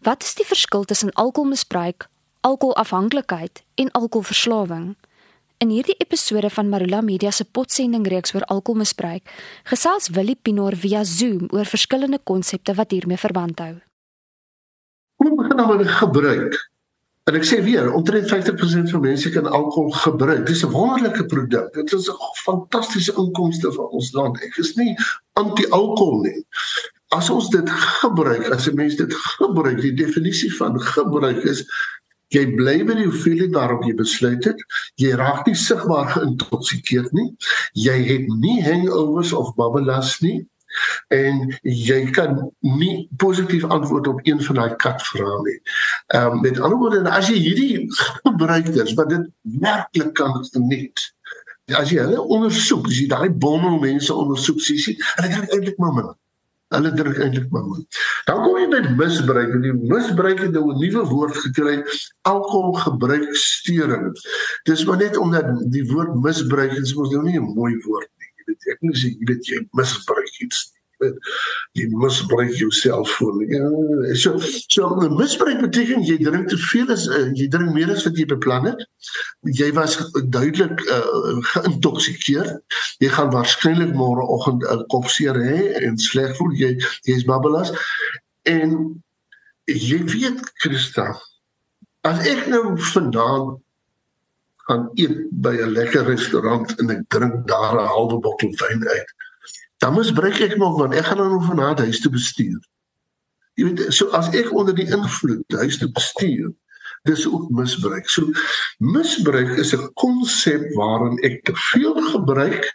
Wat is die verskil tussen alkoholmisbruik, alkoholafhanklikheid en alkoholverslawing? In hierdie episode van Marula Media se potsending reeks oor alkoholmisbruik, gesels Willie Pinaar via Zoom oor verskillende konsepte wat hiermee verband hou. Ons begin nou met gebruik. En ek sê weer, omtrent 50% van mense kan alkohol gebruik. Dis 'n wonderlike produk. Dit is 'n fantastiese inkomste vir ons land. Ek is nie anti-alkohol nie as ons dit gebruik, as 'n mens dit gebruik, die definisie van gebruik is jy bly by die hoeveelheid waarop jy besluit het, jy raak nie sigbaar geïntoksikeerd nie, jy het nie hangovers of babbelas nie en jy kan nie positief antwoord op een van daai kat vrae nie. Ehm um, met ander woorde, as jy hierdie gebruikers wat dit werklik kan geniet, as jy hulle ondersoek, as jy daai bomme mense ondersoek, sien jy, hulle kan eintlik maar min Hulle druk eintlik maar mooi. Dan kom jy by misbruik en die misbruik het nou 'n nuwe woord gekry, alkoholgebruiksteuring. Dis maar net omdat die woord misbruik is mos nou nie 'n mooi woord nie. Jy weet ek moet sê jy weet jy misbruik iets. Nie jy misbruik jouself voor. Ja, so so misbruik beteken jy drink te veel as uh, jy drink meer as wat jy beplan het. Jy was duidelik uh, geïntoksikeer. Jy gaan waarskynlik môreoggend 'n uh, kopseer hê en sleg voel jy jy's babbelas en jy weet Christa as ek nou vandaan gaan eet by 'n lekker restaurant en ek drink daar 'n halwe bottel wyn uit dan misbruik ek nog want ek gaan dan nou vanaand huis toe bestuur. Jy weet, so as ek onder die invloed huis toe bestuur, dis ook misbruik. So misbruik is 'n konsep waarin ek te veel gebruik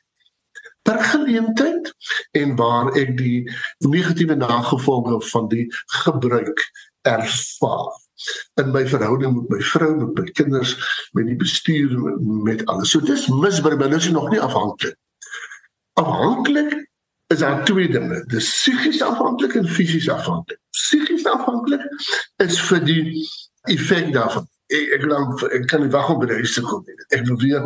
per geleentheid en waar ek die negatiewe nagevolge van die gebruik ervaar in my verhouding met my vrou, met my kinders, met die bestuur met alles. So dis misbruik, maar dit is nog nie afhanklik. Afhanklik is daar twee dinge. Dis psigies afhanklik en fisies afhanklik. Psigies afhanklik is vir die effek daarvan ek ek, lang, ek kan nie wag om by die huis te kom nie. Ek wil weer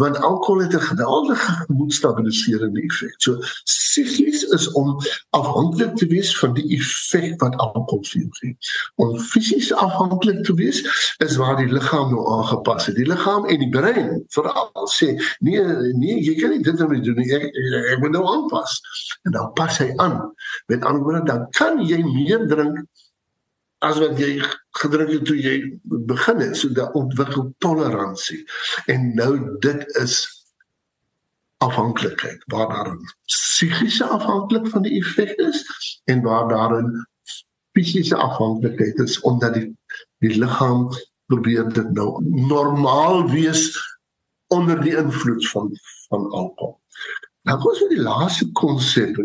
want alkohol het 'n geweldige gemoedstabiliserende effek. So psigies is om afhanklik te wees van die effek wat alkohol vir jou gee. Om fisies afhanklik te wees is waar die liggaam nou aangepas het. Die liggaam en die brein veral sê nee nee jy kan nie dit nou doen nie. Ek, ek, moet nou aanpas. En dan pas hy aan. Met ander woorde dan kan jy meer drink as wat jy gedrink het toe jy begin het, so dat ontwikkel toleransie. En nou dit is afhanklikheid waar daar 'n psigiese afhanklik van die effek is en waar daar 'n fisiese afhanklikheid is omdat die die liggaam probeer dit nou normaal wees onder die invloed van van alkohol. Nou kom ons by die laaste konsep.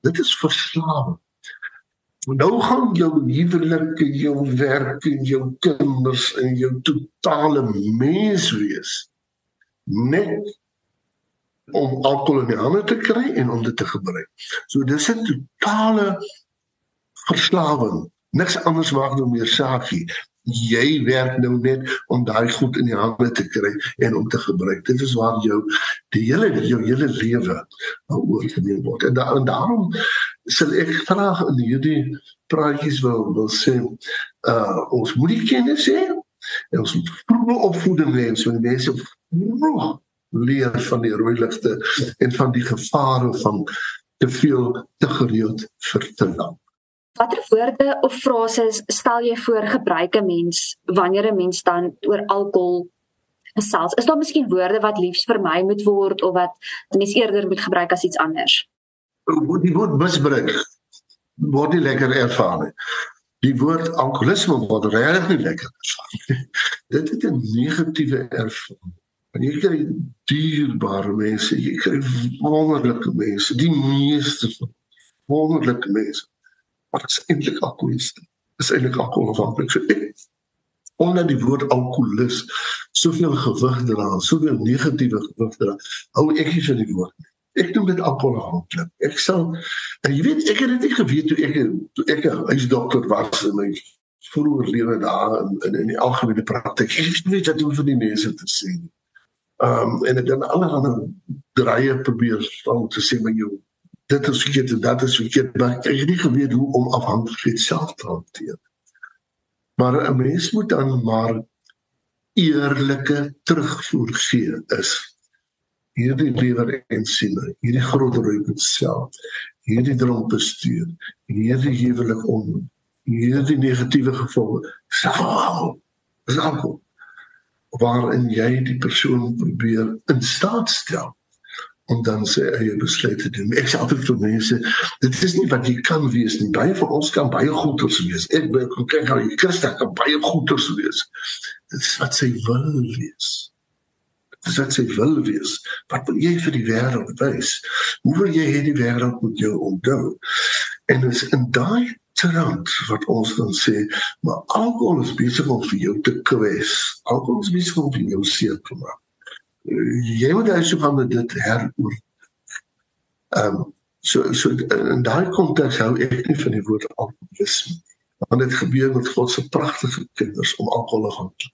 Dit is verslawing. Nou gaan jou huwelik en jou werk en jou kinders en jou totale mens wees net om alkohol in die hande te kry en om dit te gebruik. So dis 'n totale verslawing. Niks anders maak nou meer saakie jy werk nou net om daai goed in die hande te kry en om te gebruik. Dit is waar jou die hele jou hele lewe nou oorgeneem word. En, da, en daarom sal ek graag in hierdie praatjies wil wil sê uh ons moet die kennis hê en ons moet vroeg opvoeding hê so die mense vroeg leer van die rooi ligte en van die gevare van te veel te gereeld vir te lank. Watter woorde of frases stel jy voor gebruik 'n mens wanneer 'n mens dan oor alkohol gesels? Is daar miskien woorde wat liefs vermy moet word of wat mens eerder moet gebruik as iets anders? Die woord misbruik word nie lekker ervaar nie. Die woord alkoholisme word regtig nie lekker ervaar. Dit het 'n negatiewe ervaring. En jy kry dierbare mense, jy kry wonderlike mense, die meeste wonderlike mense wat is eintlik alkoholiste is eintlik alkoholafhanklik so ek omdat die woord alkoholis soveel gewig dra soveel negatiewe gewig dra hou ek nie van die woord ek doen dit alkoholafhanklik ek sal jy weet ek het dit nie geweet toe ek toe ek 'n huisdokter was in my vroeë lewe daar in, in in die algemene praktyk. Ek weet nie wat om vir die mense te sê nie. Um en ek dan allerlei draaie probeer om te sê met jou dit is verkeerd en dat is verkeerd maar ek het nie geweet hoe om afhanklikheid self te hanteer. Maar 'n mens moet dan maar eerlike terugvoer gee is hierdie lewer en siele, hierdie groot rooi self, hierdie dronk bestuur, hierdie huwelik on hierdie negatiewe gevolge. Is alkohol waarin jy die persoon probeer in staat stel om dan sy eie besluite te doen. Ek sê altyd vir mense, dit is nie wat jy kan wees nie. Baie van ons kan baie goeders wees. Ek wil kyk hoe jy Christus kan baie goeders wees. Dit is wat sy wil wees. Dit is wat sy wil wees. Wat wil jy vir die wêreld wys? Hoe wil jy hê die wêreld moet jou onthou? En is in daai trant wat ons dan sê, maar alkohol is besig om vir jou te kwes. Alkohol is besig om vir jou seer te maak jy moet hy so van dit heroor. Ehm um, so so in daai konteks hou ek nie van die woord alkoholisme want dit gebeur met God se pragtige kinders om alkohol te